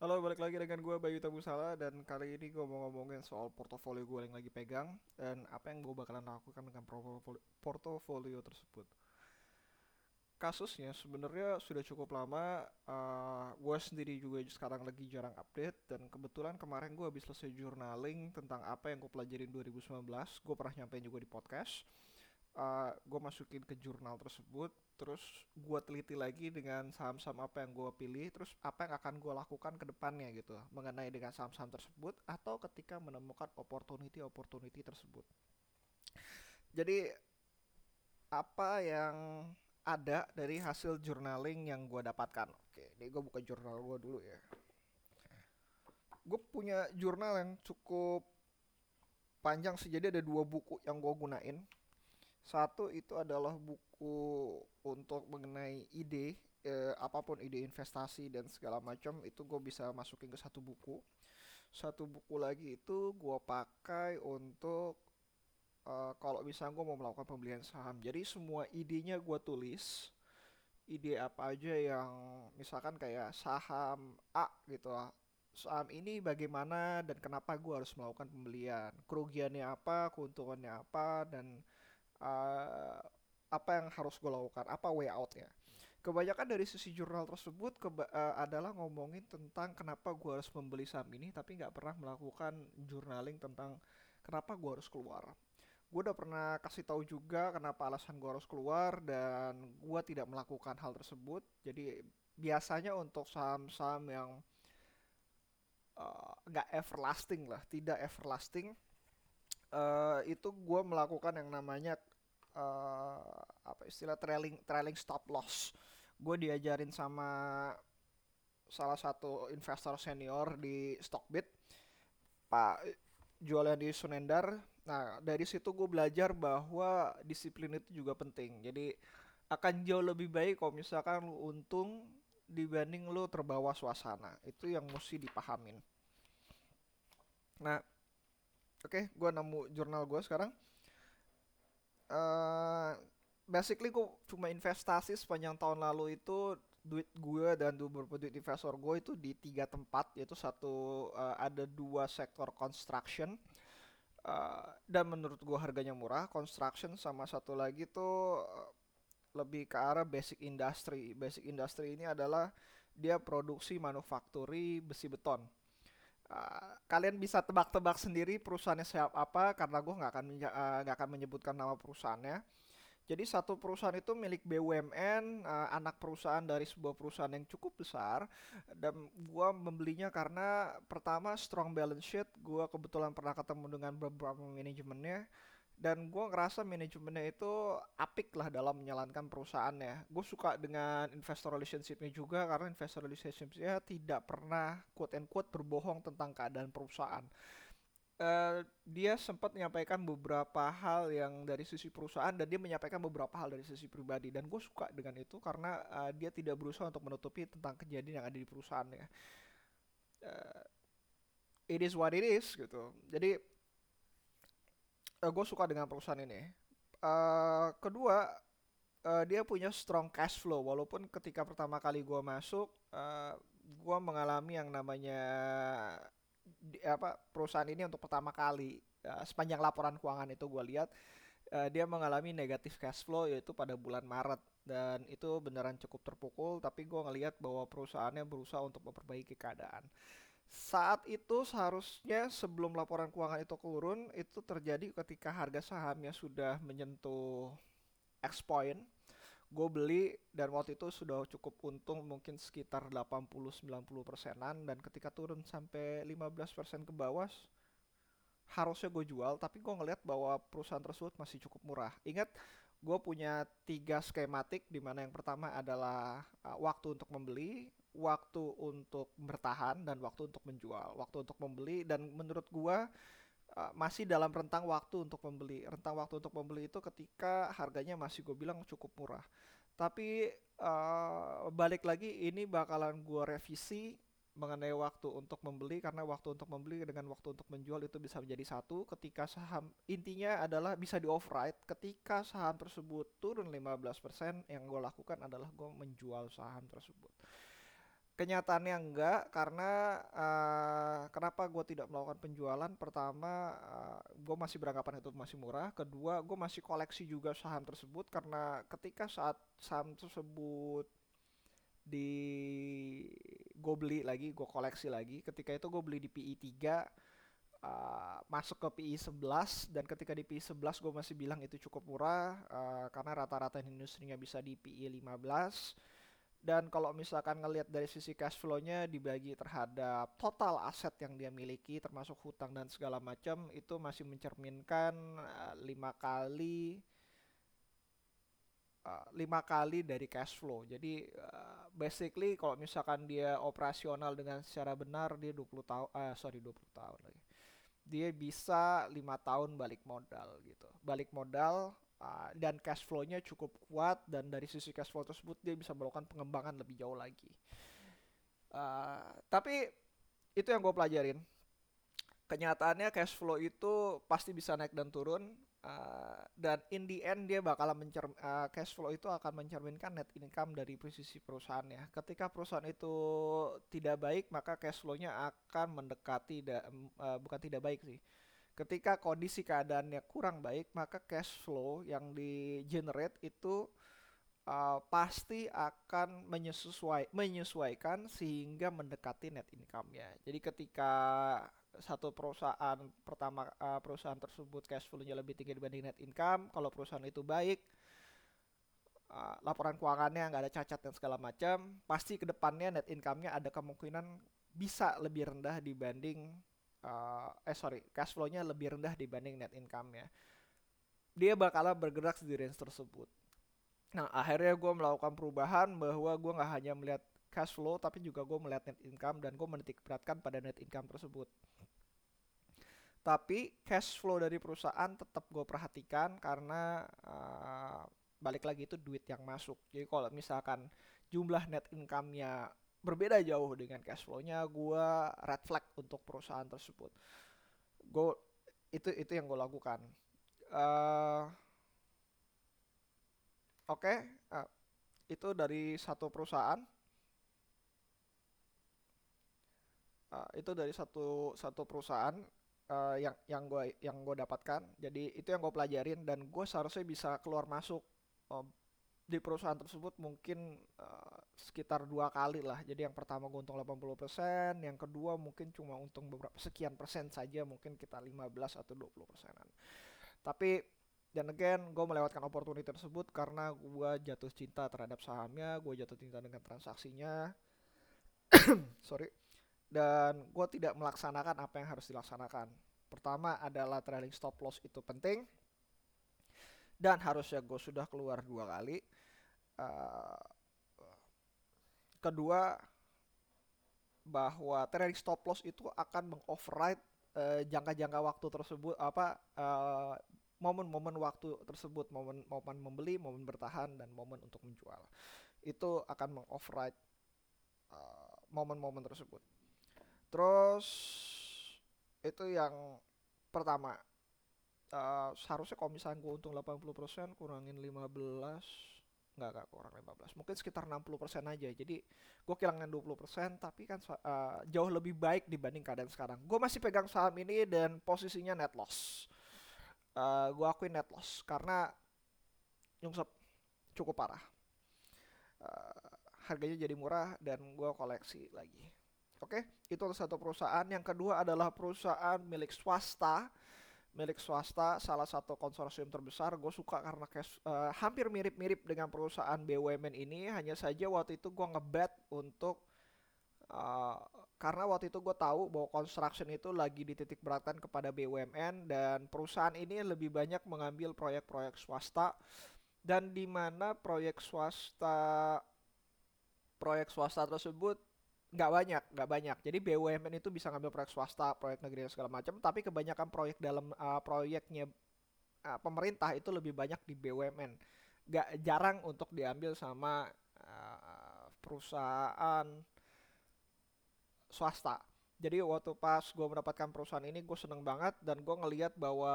Halo, balik lagi dengan gue Bayu Tabusala dan kali ini gue mau ngomongin soal portofolio gue yang lagi pegang dan apa yang gue bakalan lakukan dengan portofolio, tersebut. Kasusnya sebenarnya sudah cukup lama, uh, gue sendiri juga sekarang lagi jarang update dan kebetulan kemarin gue habis selesai journaling tentang apa yang gue pelajarin 2019, gue pernah nyampein juga di podcast uh, gue masukin ke jurnal tersebut terus gue teliti lagi dengan saham-saham apa yang gue pilih terus apa yang akan gue lakukan ke depannya gitu mengenai dengan saham-saham tersebut atau ketika menemukan opportunity-opportunity tersebut. Jadi apa yang ada dari hasil journaling yang gue dapatkan? Oke ini gue buka jurnal gue dulu ya. Gue punya jurnal yang cukup panjang sih jadi ada dua buku yang gue gunain. Satu itu adalah buku untuk mengenai ide eh, apa pun ide investasi dan segala macam itu gue bisa masukin ke satu buku. Satu buku lagi itu gue pakai untuk uh, kalau misalnya gue mau melakukan pembelian saham. Jadi semua idenya gue tulis ide apa aja yang misalkan kayak saham A gitu lah saham ini bagaimana dan kenapa gue harus melakukan pembelian kerugiannya apa keuntungannya apa dan uh, apa yang harus gue lakukan, apa way outnya. Kebanyakan dari sisi jurnal tersebut keba uh, adalah ngomongin tentang kenapa gue harus membeli saham ini, tapi nggak pernah melakukan journaling tentang kenapa gue harus keluar. Gue udah pernah kasih tahu juga kenapa alasan gue harus keluar dan gue tidak melakukan hal tersebut. Jadi biasanya untuk saham-saham yang nggak uh, everlasting lah, tidak everlasting, uh, itu gue melakukan yang namanya uh, apa istilah trailing trailing stop loss. Gue diajarin sama salah satu investor senior di Stockbit, Pak jualan di Sunendar. Nah dari situ gue belajar bahwa disiplin itu juga penting. Jadi akan jauh lebih baik kalau misalkan lu untung dibanding lu terbawa suasana. Itu yang mesti dipahamin. Nah, oke, okay, gue nemu jurnal gue sekarang uh, basically gue cuma investasi sepanjang tahun lalu itu duit gue dan beberapa duit investor gue itu di tiga tempat yaitu satu uh, ada dua sektor construction uh, dan menurut gue harganya murah construction sama satu lagi tuh uh, lebih ke arah basic industry. Basic industry ini adalah dia produksi manufakturi besi beton Uh, kalian bisa tebak-tebak sendiri perusahaannya siapa apa karena gue nggak akan nggak uh, akan menyebutkan nama perusahaannya. Jadi satu perusahaan itu milik BUMN, uh, anak perusahaan dari sebuah perusahaan yang cukup besar dan gue membelinya karena pertama strong balance sheet, gue kebetulan pernah ketemu dengan beberapa manajemennya dan gue ngerasa manajemennya itu apik lah dalam menjalankan perusahaannya. Gue suka dengan investor relationshipnya juga karena investor relationshipnya tidak pernah quote and quote berbohong tentang keadaan perusahaan. Uh, dia sempat menyampaikan beberapa hal yang dari sisi perusahaan dan dia menyampaikan beberapa hal dari sisi pribadi dan gue suka dengan itu karena uh, dia tidak berusaha untuk menutupi tentang kejadian yang ada di perusahaannya. Uh, it is what it is gitu. Jadi uh, eh, gue suka dengan perusahaan ini. Uh, kedua, uh, dia punya strong cash flow. Walaupun ketika pertama kali gue masuk, uh, gue mengalami yang namanya di, apa perusahaan ini untuk pertama kali uh, sepanjang laporan keuangan itu gue lihat uh, dia mengalami negatif cash flow yaitu pada bulan Maret dan itu beneran cukup terpukul. Tapi gue ngelihat bahwa perusahaannya berusaha untuk memperbaiki keadaan saat itu seharusnya sebelum laporan keuangan itu turun itu terjadi ketika harga sahamnya sudah menyentuh X point. Gue beli dan waktu itu sudah cukup untung mungkin sekitar 80-90 persenan. Dan ketika turun sampai 15 persen ke bawah harusnya gue jual tapi gue ngeliat bahwa perusahaan tersebut masih cukup murah. Ingat gue punya tiga skematik di mana yang pertama adalah uh, waktu untuk membeli waktu untuk bertahan dan waktu untuk menjual, waktu untuk membeli. Dan menurut gua uh, masih dalam rentang waktu untuk membeli. Rentang waktu untuk membeli itu ketika harganya masih gue bilang cukup murah. Tapi uh, balik lagi ini bakalan gua revisi mengenai waktu untuk membeli. Karena waktu untuk membeli dengan waktu untuk menjual itu bisa menjadi satu. Ketika saham intinya adalah bisa di override ketika saham tersebut turun 15% yang gue lakukan adalah gue menjual saham tersebut Kenyataannya enggak karena uh, kenapa gue tidak melakukan penjualan? Pertama, uh, eh, gue masih beranggapan itu masih murah. Kedua, gue masih koleksi juga saham tersebut karena ketika saat saham tersebut di gue beli lagi, gue koleksi lagi. Ketika itu gue beli di PI 3 uh, masuk ke PI 11 dan ketika di PI 11 gue masih bilang itu cukup murah uh, karena rata-rata industrinya bisa di PI 15 dan kalau misalkan ngelihat dari sisi cash flow-nya dibagi terhadap total aset yang dia miliki termasuk hutang dan segala macam itu masih mencerminkan uh, lima kali uh, lima kali dari cash flow. Jadi uh, basically kalau misalkan dia operasional dengan secara benar dia 20 tahun uh, sorry 20 tahun lagi. Dia bisa lima tahun balik modal gitu. Balik modal uh, dan cash flow-nya cukup kuat dan dari sisi cash flow tersebut dia bisa melakukan pengembangan lebih jauh lagi. Uh, tapi itu yang gue pelajarin. Kenyataannya cash flow itu pasti bisa naik dan turun uh, dan in the end dia bakal mencer uh, cash flow itu akan mencerminkan net income dari posisi perusahaannya. Ketika perusahaan itu tidak baik maka cash flow-nya akan mendekati uh, bukan tidak baik sih ketika kondisi keadaannya kurang baik maka cash flow yang di generate itu uh, pasti akan menyesuai menyesuaikan sehingga mendekati net income-nya. Jadi ketika satu perusahaan pertama uh, perusahaan tersebut cash flow-nya lebih tinggi dibanding net income, kalau perusahaan itu baik uh, laporan keuangannya nggak ada cacat dan segala macam, pasti ke depannya net income-nya ada kemungkinan bisa lebih rendah dibanding uh, eh sorry cash flow-nya lebih rendah dibanding net income-nya. Dia bakalan bergerak di range tersebut. Nah akhirnya gue melakukan perubahan bahwa gue nggak hanya melihat cash flow tapi juga gue melihat net income dan gue menitik beratkan pada net income tersebut. Tapi cash flow dari perusahaan tetap gue perhatikan karena uh, balik lagi itu duit yang masuk. Jadi kalau misalkan jumlah net income-nya berbeda jauh dengan cash flow-nya gue red flag untuk perusahaan tersebut. Gue itu itu yang gue lakukan. Uh, oke okay, uh, itu dari satu perusahaan. Uh, itu dari satu satu perusahaan uh, yang yang gue yang gue dapatkan. Jadi itu yang gue pelajarin dan gue seharusnya bisa keluar masuk uh, di perusahaan tersebut mungkin uh, sekitar dua kali lah. Jadi yang pertama gue untung 80%, yang kedua mungkin cuma untung beberapa sekian persen saja, mungkin kita 15 atau 20 persenan. Tapi dan again gue melewatkan opportunity tersebut karena gue jatuh cinta terhadap sahamnya, gue jatuh cinta dengan transaksinya. Sorry. Dan gue tidak melaksanakan apa yang harus dilaksanakan. Pertama adalah trailing stop loss itu penting. Dan harusnya gue sudah keluar dua kali uh, kedua bahwa trailing stop loss itu akan mengoverride uh, jangka-jangka waktu tersebut apa uh, momen-momen waktu tersebut momen momen membeli momen bertahan dan momen untuk menjual. Itu akan mengoverride uh, momen-momen tersebut. Terus itu yang pertama. Uh, seharusnya kalau misalnya gue untung 80% kurangin 15 nggak nggak kurang 15 mungkin sekitar 60% aja. Jadi gue kehilangan 20% tapi kan uh, jauh lebih baik dibanding keadaan sekarang. Gue masih pegang saham ini dan posisinya net loss. Uh, eh, gue akuin net loss karena nyungsep cukup parah. Uh, harganya jadi murah dan gue koleksi lagi. Oke okay? itu satu perusahaan. Yang kedua adalah perusahaan milik swasta milik swasta salah satu konsorsium terbesar. Gue suka karena cash, uh, hampir mirip-mirip dengan perusahaan BUMN ini. Hanya saja waktu itu gue ngebet untuk uh, karena waktu itu gue tahu bahwa construction itu lagi dititik beratkan kepada BUMN dan perusahaan ini lebih banyak mengambil proyek-proyek swasta. Dan di mana proyek swasta proyek swasta tersebut nggak banyak nggak banyak. Jadi BUMN itu bisa ngambil proyek swasta proyek negeri dan segala macam tapi kebanyakan proyek dalam uh, proyeknya uh, pemerintah itu lebih banyak di BUMN nggak jarang untuk diambil sama uh, perusahaan swasta. Jadi waktu pas gue mendapatkan perusahaan ini gue seneng banget dan gue ngelihat bahwa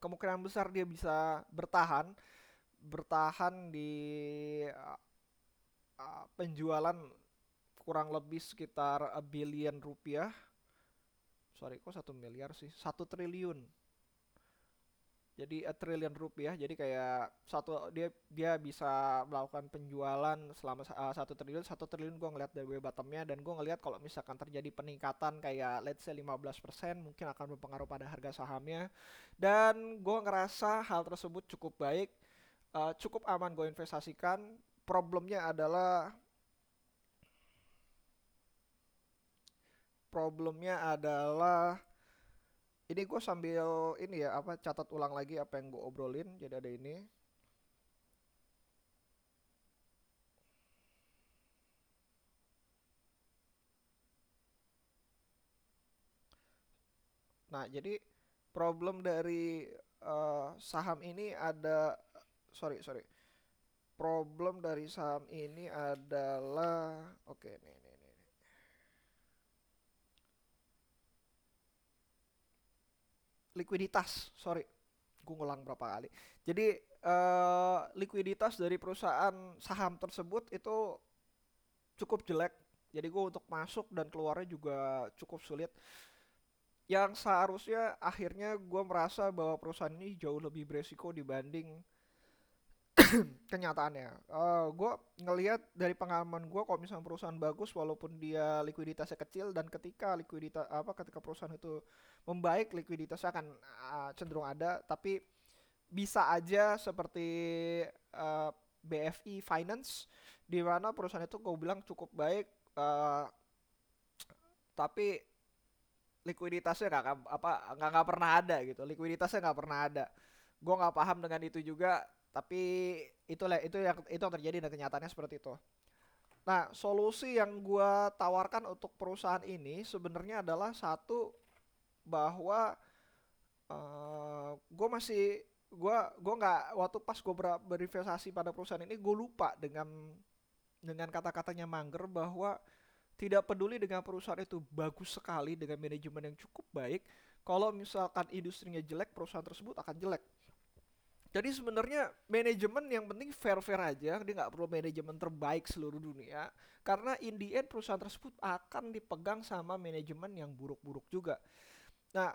kemungkinan besar dia bisa bertahan bertahan di uh, penjualan kurang lebih sekitar a billion rupiah. Sorry kok satu miliar sih? Satu triliun. Jadi a triliun rupiah. Jadi kayak satu dia dia bisa melakukan penjualan selama uh, satu triliun. Satu triliun gue ngeliat dari bottomnya dan gue ngeliat kalau misalkan terjadi peningkatan kayak let's say 15% mungkin akan berpengaruh pada harga sahamnya. Dan gue ngerasa hal tersebut cukup baik uh, cukup aman gue investasikan. Problemnya adalah problemnya adalah ini gue sambil ini ya apa catat ulang lagi apa yang gue obrolin jadi ada ini. Nah jadi problem dari uh, saham ini ada sorry sorry. Problem dari saham ini adalah oke okay, nih likuiditas. Sorry gue ngulang berapa kali. Jadi uh, likuiditas dari perusahaan saham tersebut itu cukup jelek. Jadi gue untuk masuk dan keluarnya juga cukup sulit. Yang seharusnya akhirnya gue merasa bahwa perusahaan ini jauh lebih beresiko dibanding kenyataannya. Uh, eh, gue ngelihat dari pengalaman gue kalau misalnya perusahaan bagus walaupun dia likuiditasnya kecil dan ketika likuiditas apa ketika perusahaan itu membaik likuiditasnya akan uh, cenderung ada tapi bisa aja seperti uh, eh, BFI Finance di mana perusahaan itu gue bilang cukup baik uh, tapi likuiditasnya nggak apa nggak nggak pernah ada gitu. Likuiditasnya nggak pernah ada. Gue nggak paham dengan itu juga tapi itulah itu yang itu yang terjadi dan kenyataannya seperti itu. Nah, solusi yang gue tawarkan untuk perusahaan ini sebenarnya adalah satu bahwa uh, eh, gue masih gue gue nggak waktu pas gue ber, berinvestasi pada perusahaan ini gue lupa dengan dengan kata-katanya Mangger bahwa tidak peduli dengan perusahaan itu bagus sekali dengan manajemen yang cukup baik kalau misalkan industrinya jelek perusahaan tersebut akan jelek jadi sebenarnya manajemen yang penting fair-fair aja, dia nggak perlu manajemen terbaik seluruh dunia, karena in the end perusahaan tersebut akan dipegang sama manajemen yang buruk-buruk juga. Nah,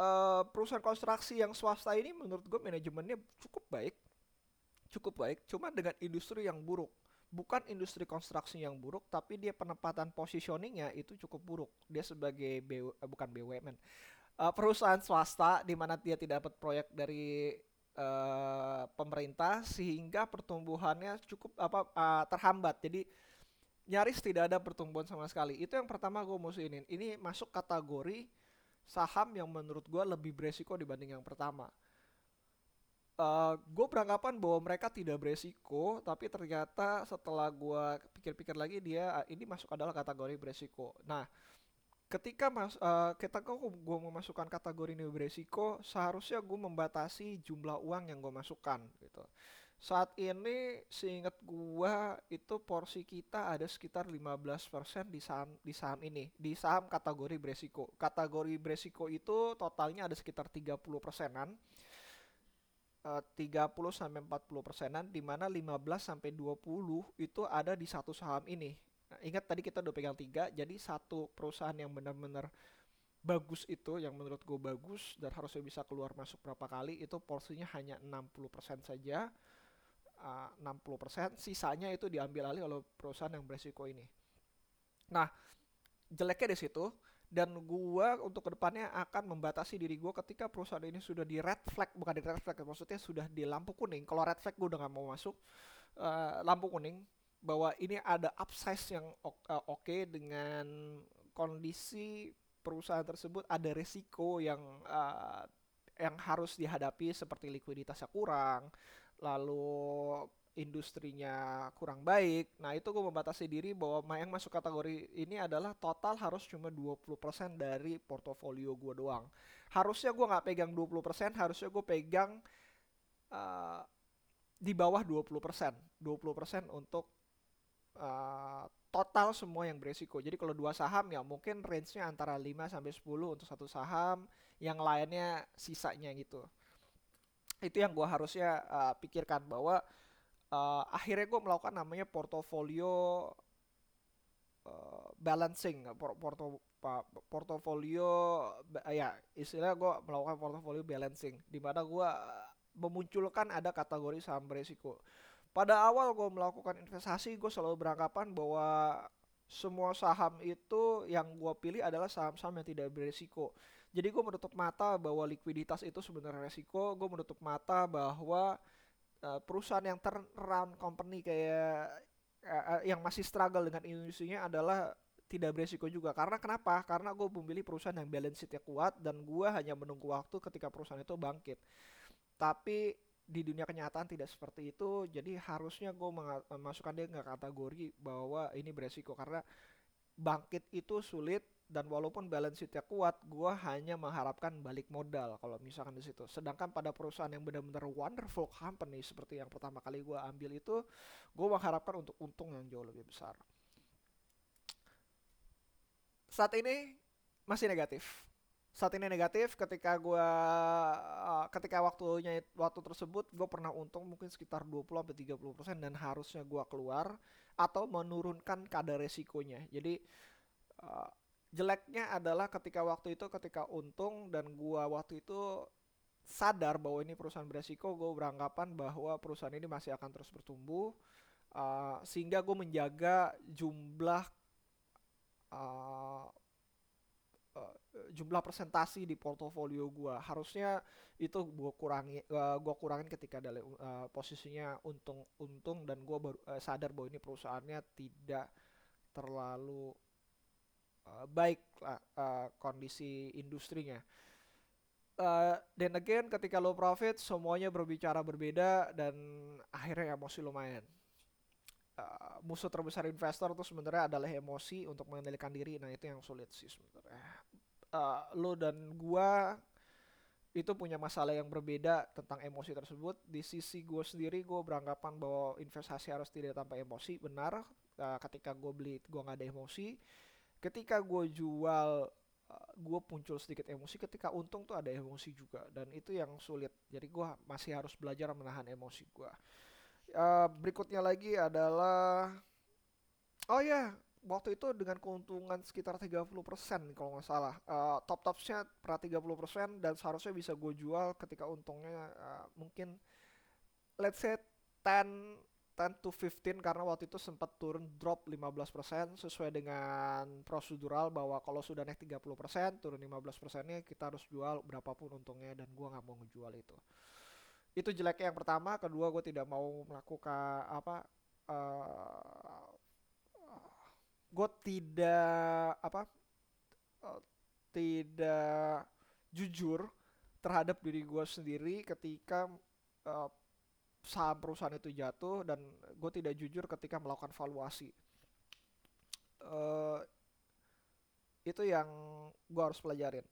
uh, perusahaan konstruksi yang swasta ini menurut gue manajemennya cukup baik, cukup baik, cuma dengan industri yang buruk. Bukan industri konstruksi yang buruk, tapi dia penempatan positioningnya itu cukup buruk. Dia sebagai eh, bukan BUMN, uh, perusahaan swasta di mana dia tidak dapat proyek dari uh, pemerintah sehingga pertumbuhannya cukup apa uh, terhambat. Jadi nyaris tidak ada pertumbuhan sama sekali. Itu yang pertama gue mesti ini. Ini masuk kategori saham yang menurut gue lebih beresiko dibanding yang pertama. Uh, gue beranggapan bahwa mereka tidak beresiko, tapi ternyata setelah gue pikir-pikir lagi dia ini masuk adalah kategori beresiko. Nah, ketika mas uh, kita kok gue memasukkan kategori ini beresiko seharusnya gue membatasi jumlah uang yang gue masukkan gitu. Saat ini seingat gue itu porsi kita ada sekitar 15% di saham di saham ini di saham kategori beresiko. Kategori beresiko itu totalnya ada sekitar 30 persenan uh, 30 sampai 40 persenan di mana 15 sampai 20 itu ada di satu saham ini ingat tadi kita udah pegang tiga, jadi satu perusahaan yang benar-benar bagus itu yang menurut gue bagus dan harusnya bisa keluar masuk berapa kali itu porsinya hanya 60% saja. Uh, 60% sisanya itu diambil alih oleh perusahaan yang beresiko ini. Nah, jeleknya di situ dan gua untuk ke depannya akan membatasi diri gua ketika perusahaan ini sudah di red flag bukan di red flag maksudnya sudah di lampu kuning kalau red flag gua udah nggak mau masuk uh, lampu kuning bahwa ini ada upsize yang uh, oke okay dengan kondisi perusahaan tersebut ada resiko yang uh, yang harus dihadapi seperti likuiditasnya kurang, lalu industrinya kurang baik. Nah, itu gue membatasi diri bahwa yang masuk kategori ini adalah total harus cuma 20% dari portofolio gue doang. Harusnya gue nggak pegang 20%, harusnya gue pegang uh, di bawah 20%. 20% untuk uh, total semua yang beresiko. Jadi kalau dua saham ya mungkin range-nya antara 5 sampai 10 untuk satu saham, yang lainnya sisanya gitu. Itu yang gua harusnya uh, pikirkan bahwa uh, akhirnya gue melakukan namanya portofolio uh, balancing porto, portofolio ya istilah gue melakukan portofolio balancing di mana gue memunculkan ada kategori saham beresiko pada awal gue melakukan investasi gue selalu beranggapan bahwa semua saham itu yang gue pilih adalah saham-saham yang tidak beresiko jadi gue menutup mata bahwa likuiditas itu sebenarnya resiko. Gue menutup mata bahwa uh, perusahaan yang turn around company kayak uh, yang masih struggle dengan industrinya adalah tidak beresiko juga. Karena kenapa? Karena gue memilih perusahaan yang balance sheetnya kuat dan gue hanya menunggu waktu ketika perusahaan itu bangkit. Tapi di dunia kenyataan tidak seperti itu jadi harusnya gue memasukkan dia ke kategori bahwa ini beresiko. Karena bangkit itu sulit dan walaupun balance sheetnya kuat gue hanya mengharapkan balik modal kalau misalkan di situ. Sedangkan pada perusahaan yang benar-benar wonderful company seperti yang pertama kali gue ambil itu gue mengharapkan untuk untung yang jauh lebih besar. Saat ini masih negatif saat ini negatif ketika gue uh, ketika waktunya waktu tersebut gue pernah untung mungkin sekitar 20 sampai 30 persen dan harusnya gue keluar atau menurunkan kadar resikonya. Jadi uh, jeleknya adalah ketika waktu itu ketika untung dan gue waktu itu sadar bahwa ini perusahaan beresiko gue beranggapan bahwa perusahaan ini masih akan terus bertumbuh uh, sehingga gue menjaga jumlah uh, jumlah presentasi di portofolio gue harusnya itu gue kurangi uh, gue kurangin ketika ada uh, posisinya untung untung dan gue baru uh, sadar bahwa ini perusahaannya tidak terlalu uh, baik lah uh, kondisi industrinya. Uh, then again ketika low profit semuanya berbicara berbeda dan akhirnya emosi lumayan uh, musuh terbesar investor itu sebenarnya adalah emosi untuk mengendalikan diri nah itu yang sulit sih sebenarnya uh, lo dan gua itu punya masalah yang berbeda tentang emosi tersebut. Di sisi gue sendiri gue beranggapan bahwa investasi harus tidak tanpa emosi. Benar, uh, ketika gue beli gue nggak ada emosi. Ketika gue jual uh, gue muncul sedikit emosi. Ketika untung tuh ada emosi juga dan itu yang sulit. Jadi gue masih harus belajar menahan emosi gue. Uh, berikutnya lagi adalah oh ya waktu itu dengan keuntungan sekitar 30% kalau nggak salah. Uh, top topsnya per 30% dan seharusnya bisa gue jual ketika untungnya uh, mungkin let's say 10 10 to 15 karena waktu itu sempat turun drop 15% sesuai dengan prosedural bahwa kalau sudah naik 30% turun 15% nya kita harus jual berapapun untungnya dan gue nggak mau ngejual itu itu jeleknya yang pertama kedua gue tidak mau melakukan apa uh, gue tidak apa uh, tidak jujur terhadap diri gue sendiri ketika uh, saham perusahaan itu jatuh dan gue tidak jujur ketika melakukan valuasi. Uh, itu yang gue harus pelajarin.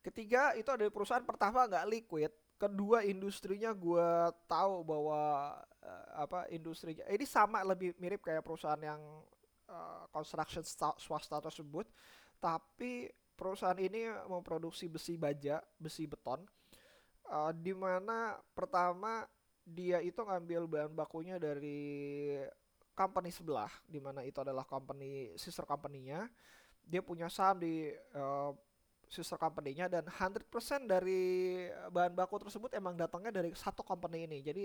Ketiga itu ada perusahaan pertama nggak liquid kedua industrinya gue tahu bahwa uh, apa industrinya ini sama lebih mirip kayak perusahaan yang uh, construction swasta tersebut. Tapi perusahaan ini memproduksi besi baja besi beton uh, di mana pertama dia itu ngambil bahan bakunya dari company sebelah di mana itu adalah company sister company-nya. Dia punya saham di uh, sister company-nya dan 100% dari bahan baku tersebut emang datangnya dari satu company ini. Jadi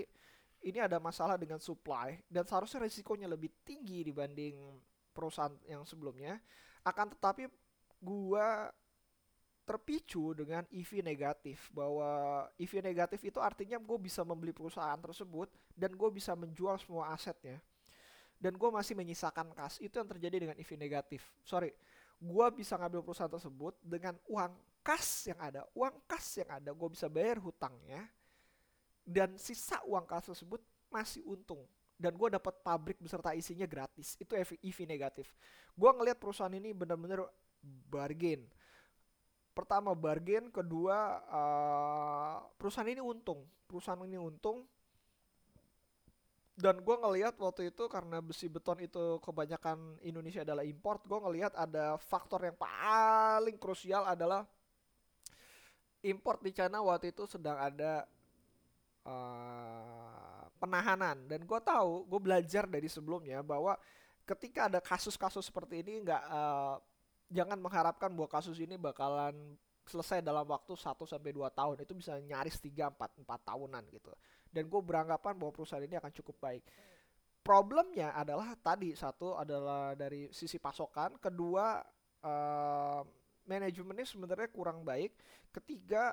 ini ada masalah dengan supply dan seharusnya risikonya lebih tinggi dibanding perusahaan yang sebelumnya. Akan tetapi gua terpicu dengan EV negatif bahwa EV negatif itu artinya gue bisa membeli perusahaan tersebut dan gue bisa menjual semua asetnya. Dan gue masih menyisakan kas. Itu yang terjadi dengan EV negatif. Sorry gue bisa ngambil perusahaan tersebut dengan uang kas yang ada. Uang kas yang ada gue bisa bayar hutangnya dan sisa uang kas tersebut masih untung. Dan gue dapat pabrik beserta isinya gratis. Itu EV negatif. Gue ngelihat perusahaan ini benar-benar bargain. Pertama bargain. Kedua uh, perusahaan ini untung. Perusahaan ini untung dan gue ngelihat waktu itu karena besi beton itu kebanyakan Indonesia adalah import gue ngelihat ada faktor yang paling krusial adalah import di China waktu itu sedang ada uh, penahanan dan gue tahu gue belajar dari sebelumnya bahwa ketika ada kasus-kasus seperti ini nggak uh, jangan mengharapkan bahwa kasus ini bakalan selesai dalam waktu 1 sampai 2 tahun. Itu bisa nyaris 3 4 4 tahunan gitu. Dan gue beranggapan bahwa perusahaan ini akan cukup baik. Problemnya adalah tadi satu adalah dari sisi pasokan, kedua uh, manajemennya sebenarnya kurang baik, ketiga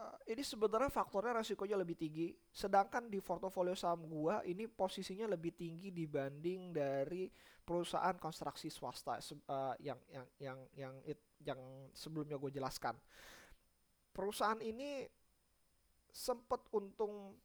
uh, ini sebenarnya faktornya resikonya lebih tinggi. Sedangkan di portofolio saham gua ini posisinya lebih tinggi dibanding dari perusahaan konstruksi swasta uh, yang yang yang yang it, yang sebelumnya gue jelaskan. Perusahaan ini sempat untung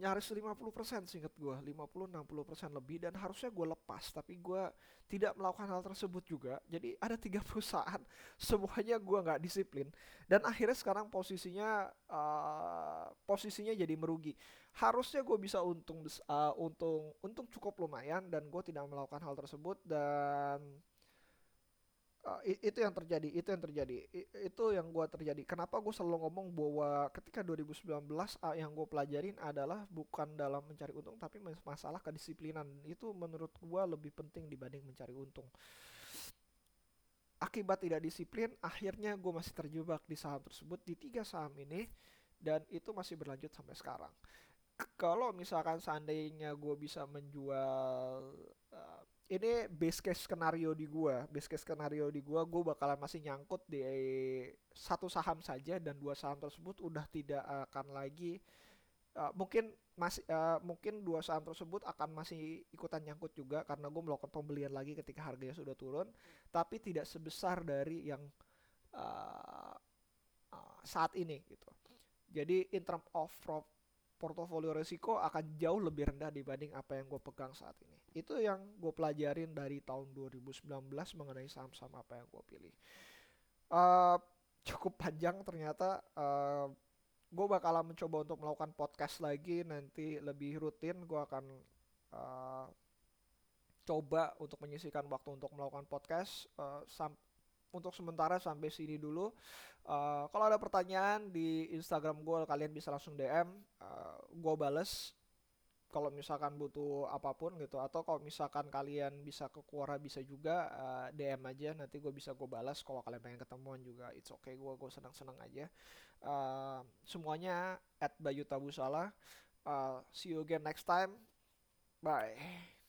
nyaris 50% singkat gue 50-60% lebih dan harusnya gue lepas tapi gue tidak melakukan hal tersebut juga. Jadi ada tiga perusahaan semuanya gue nggak disiplin dan akhirnya sekarang posisinya uh, posisinya jadi merugi. Harusnya gue bisa untung uh, untung untung cukup lumayan dan gue tidak melakukan hal tersebut dan Uh, itu yang terjadi, itu yang terjadi, itu yang gue terjadi. Kenapa gue selalu ngomong bahwa ketika 2019 uh, yang gue pelajarin adalah bukan dalam mencari untung, tapi masalah kedisiplinan. Itu menurut gue lebih penting dibanding mencari untung. Akibat tidak disiplin, akhirnya gue masih terjebak di saham tersebut di tiga saham ini, dan itu masih berlanjut sampai sekarang. Kalau misalkan seandainya gue bisa menjual ini base case skenario di gua base case skenario di gua gua bakalan masih nyangkut di satu saham saja dan dua saham tersebut udah tidak akan lagi uh, mungkin masih uh, mungkin dua saham tersebut akan masih ikutan nyangkut juga karena gue melakukan pembelian lagi ketika harganya sudah turun tapi tidak sebesar dari yang uh, uh, saat ini gitu jadi in term of portofolio resiko akan jauh lebih rendah dibanding apa yang gue pegang saat ini. Itu yang gue pelajarin dari tahun 2019 mengenai saham-saham apa yang gue pilih. Uh, cukup panjang ternyata. Uh, gue bakalan mencoba untuk melakukan podcast lagi nanti lebih rutin. Gue akan uh, coba untuk menyisikan waktu untuk melakukan podcast uh, untuk sementara sampai sini dulu. Uh, kalau ada pertanyaan di Instagram gue, kalian bisa langsung DM, uh, gue bales. Kalau misalkan butuh apa pun gitu, atau kalau misalkan kalian bisa ke Quora bisa juga uh, eh, DM aja, nanti gue bisa gue balas. Kalau kalian pengen ketemuan juga, it's okay, gue gue senang senang aja. Uh, semuanya at Bayu Tabusala. Uh, see you again next time. Bye.